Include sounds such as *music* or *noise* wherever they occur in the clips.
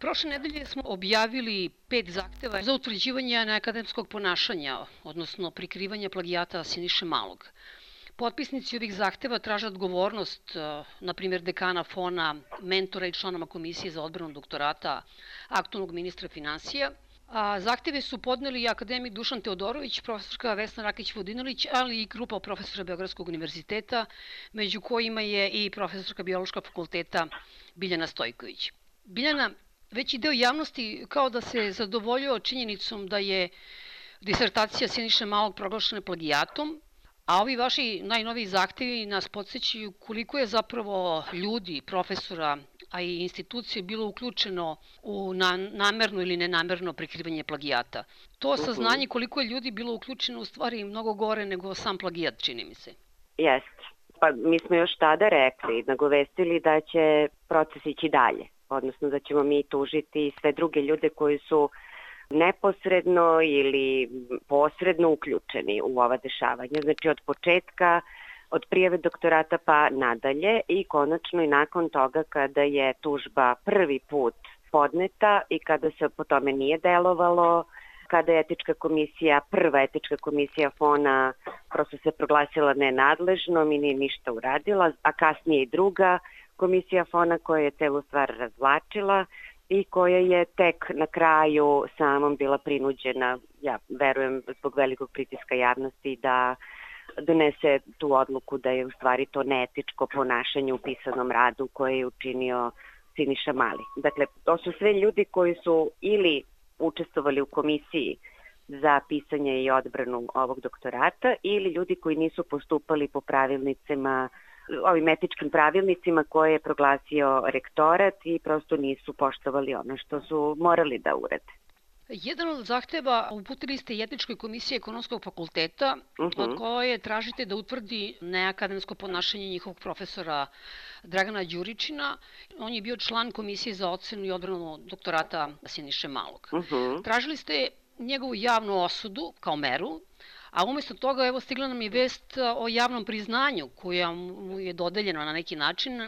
Prošle nedelje smo objavili pet zahteva za utvrđivanje neakademskog ponašanja, odnosno prikrivanja plagijata Siniše Malog. Potpisnici ovih zahteva traže odgovornost, e, na primjer dekana Fona, mentora i članama Komisije za odbranu doktorata, aktualnog ministra financija, A zahteve su podneli i akademik Dušan Teodorović, profesorka Vesna Rakić-Vodinalić, ali i grupa profesora Beogradskog univerziteta, među kojima je i profesorka Biološkog fakulteta Biljana Stojković. Biljana, veći deo javnosti kao da se zadovoljio činjenicom da je disertacija Siniše Malog proglašena plagijatom, a ovi vaši najnoviji zahtevi nas podsjećaju koliko je zapravo ljudi, profesora, a i institucije bilo uključeno u na, namerno ili nenamerno prikrivanje plagijata. To mhm. saznanje koliko je ljudi bilo uključeno u stvari mnogo gore nego sam plagijat, čini mi se. Jeste. Pa mi smo još tada rekli, nagovestili da će proces ići dalje odnosno da ćemo mi tužiti sve druge ljude koji su neposredno ili posredno uključeni u ova dešavanja. Znači od početka, od prijave doktorata pa nadalje i konačno i nakon toga kada je tužba prvi put podneta i kada se po tome nije delovalo, kada je etička komisija, prva etička komisija FONA prosto se proglasila nenadležnom i nije ništa uradila, a kasnije i druga komisija FONA koja je celu stvar razvlačila i koja je tek na kraju samom bila prinuđena, ja verujem zbog velikog pritiska javnosti da donese tu odluku da je u stvari to neetičko ponašanje u pisanom radu koje je učinio Siniša Mali. Dakle, to su sve ljudi koji su ili učestvovali u komisiji za pisanje i odbranu ovog doktorata ili ljudi koji nisu postupali po pravilnicima ovim etičkim pravilnicima koje je proglasio rektorat i prosto nisu poštovali ono što su morali da urede. Jedan od zahteva uputili ste etičkoj komisiji ekonomskog fakulteta, uh -huh. od koje tražite da utvrdi neakademsko ponašanje njihovog profesora Dragana Đuričina. On je bio član komisije za ocenu i odbranu doktorata Siniše Malog. Uh -huh. Tražili ste njegovu javnu osudu kao meru, A umesto toga, evo, stigla nam je vest o javnom priznanju koja mu je dodeljena na neki način,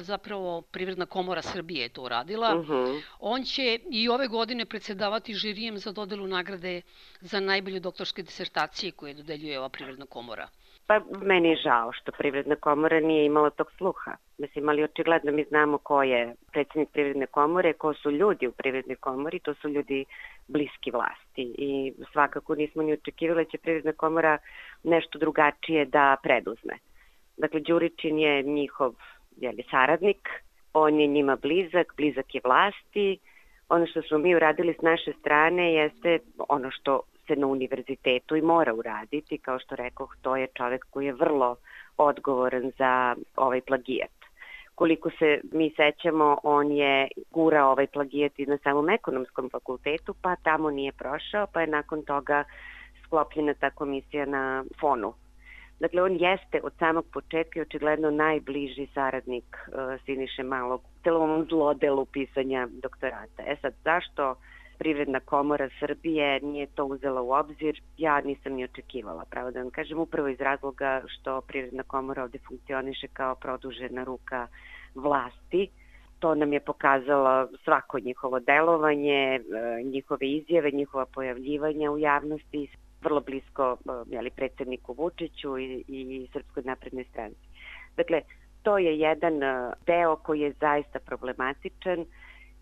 zapravo Privredna komora Srbije je to uradila. Uh -huh. On će i ove godine predsedavati žirijem za dodelu nagrade za najbolje doktorske disertacije koje dodeljuje ova Privredna komora. Pa meni je žao što Privredna komora nije imala tog sluha. Mislim, ali očigledno mi znamo ko je predsednik Privredne komore, ko su ljudi u Privrednoj komori, to su ljudi bliski vlasti i svakako nismo ni očekivali da će Privredna komora nešto drugačije da preduzme. Dakle, Đuričin je njihov jeli, saradnik, on je njima blizak, blizak je vlasti, ono što smo mi uradili s naše strane jeste ono što se na univerzitetu i mora uraditi, kao što rekoh, to je čovek koji je vrlo odgovoran za ovaj plagijat. Koliko se mi sećamo, on je gura ovaj plagijat i na samom ekonomskom fakultetu, pa tamo nije prošao, pa je nakon toga sklopljena ta komisija na fonu. Dakle, on jeste od samog početka i očigledno najbliži saradnik uh, Siniše Malog u celom zlodelu pisanja doktorata. E sad, zašto Privredna komora Srbije nije to uzela u obzir, ja nisam ni očekivala, pravo da vam kažem, upravo iz razloga što Privredna komora ovde funkcioniše kao produžena ruka vlasti. To nam je pokazalo svako njihovo delovanje, e, njihove izjave, njihova pojavljivanja u javnosti, vrlo blisko e, jeli, predsedniku Vučiću i, i Srpskoj naprednoj stranci. Dakle, to je jedan e, deo koji je zaista problematičan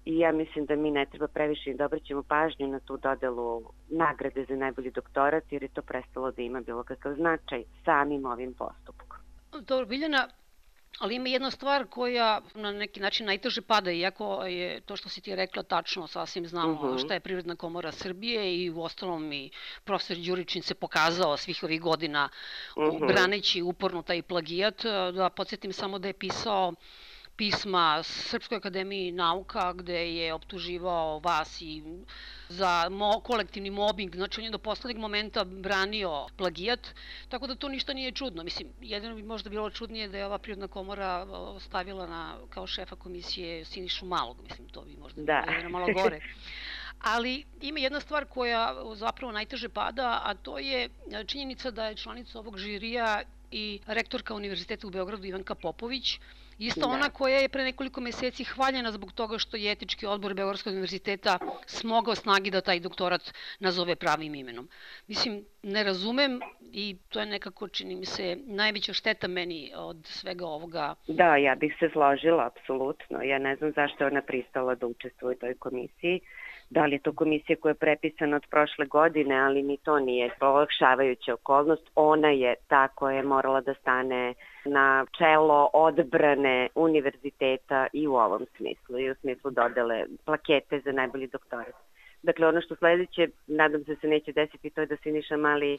i ja mislim da mi ne treba previše da obraćamo pažnju na tu dodelu nagrade za najbolji doktorat jer je to prestalo da ima bilo kakav značaj samim ovim postupkom. Dobro, Biljana, Ali ima jedna stvar koja na neki način najteže pada, iako je to što si ti rekla tačno, sasvim znamo uh mhm. -huh. šta je Privredna komora Srbije i u ostalom i profesor Đuričin se pokazao svih ovih godina uh -huh. braneći uporno taj plagijat. Da podsjetim samo da je pisao pisma Srpskoj akademiji nauka gde je optuživao vas i za mo, kolektivni mobbing, znači on je do poslednjeg momenta branio plagijat, tako da to ništa nije čudno. Mislim, jedino bi možda bilo čudnije da je ova prirodna komora stavila na, kao šefa komisije Sinišu Malog, mislim, to bi možda da. bilo malo gore. Ali ima jedna stvar koja zapravo najteže pada, a to je činjenica da je članica ovog žirija i rektorka Univerziteta u Beogradu Ivanka Popović, Ista da. ona koja je pre nekoliko meseci hvaljena zbog toga što je etički odbor Beogradskog univerziteta smogao snagi da taj doktorat nazove pravim imenom. Mislim, ne razumem i to je nekako, čini mi se, najveća šteta meni od svega ovoga. Da, ja bih se složila, apsolutno. Ja ne znam zašto je ona pristala da učestvuje u toj komisiji. Da li je to komisija koja je prepisana od prošle godine, ali ni to nije olakšavajuća okolnost. Ona je ta koja je morala da stane na čelo odbrane univerziteta i u ovom smislu, i u smislu dodele plakete za najbolji doktorat. Dakle, ono što sledeće, nadam se da se neće desiti, to je da Siniša Mali e,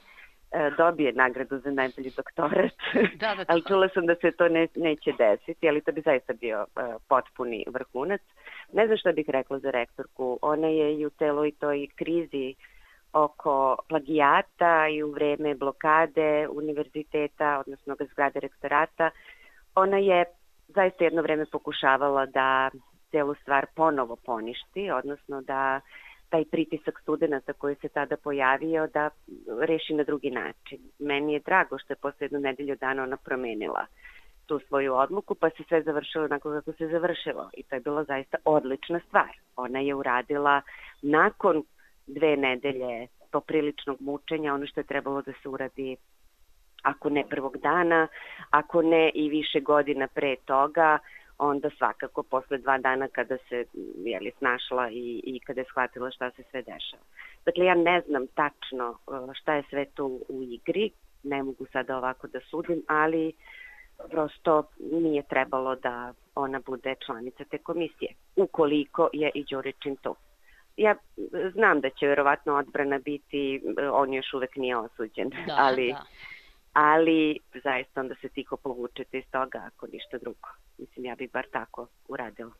dobije nagradu za najbolji doktorat. *laughs* Da, da, ali čula sam da se to ne, neće desiti, ali to bi zaista bio uh, potpuni vrhunac. Ne znam šta bih rekla za rektorku. Ona je i u celoj toj krizi oko plagijata i u vreme blokade univerziteta, odnosno zgrade rektorata, ona je zaista jedno vreme pokušavala da celu stvar ponovo poništi, odnosno da taj pritisak studenta koji se tada pojavio da reši na drugi način. Meni je drago što je posle jednu nedelju dana ona promenila tu svoju odluku, pa se sve završilo onako kako se završilo. I to je bilo zaista odlična stvar. Ona je uradila nakon dve nedelje popriličnog mučenja ono što je trebalo da se uradi ako ne prvog dana, ako ne i više godina pre toga, onda svakako posle dva dana kada se jeli, snašla i, i kada je shvatila šta se sve dešava. Dakle, ja ne znam tačno uh, šta je sve tu u igri, ne mogu sada ovako da sudim, ali prosto nije trebalo da ona bude članica te komisije, ukoliko je i Đuričin tu. Ja znam da će verovatno odbrana biti, on još uvek nije osuđen, da, ali da ali zaista onda se tiho povučete iz toga ako ništa drugo. Mislim, ja bih bar tako uradila.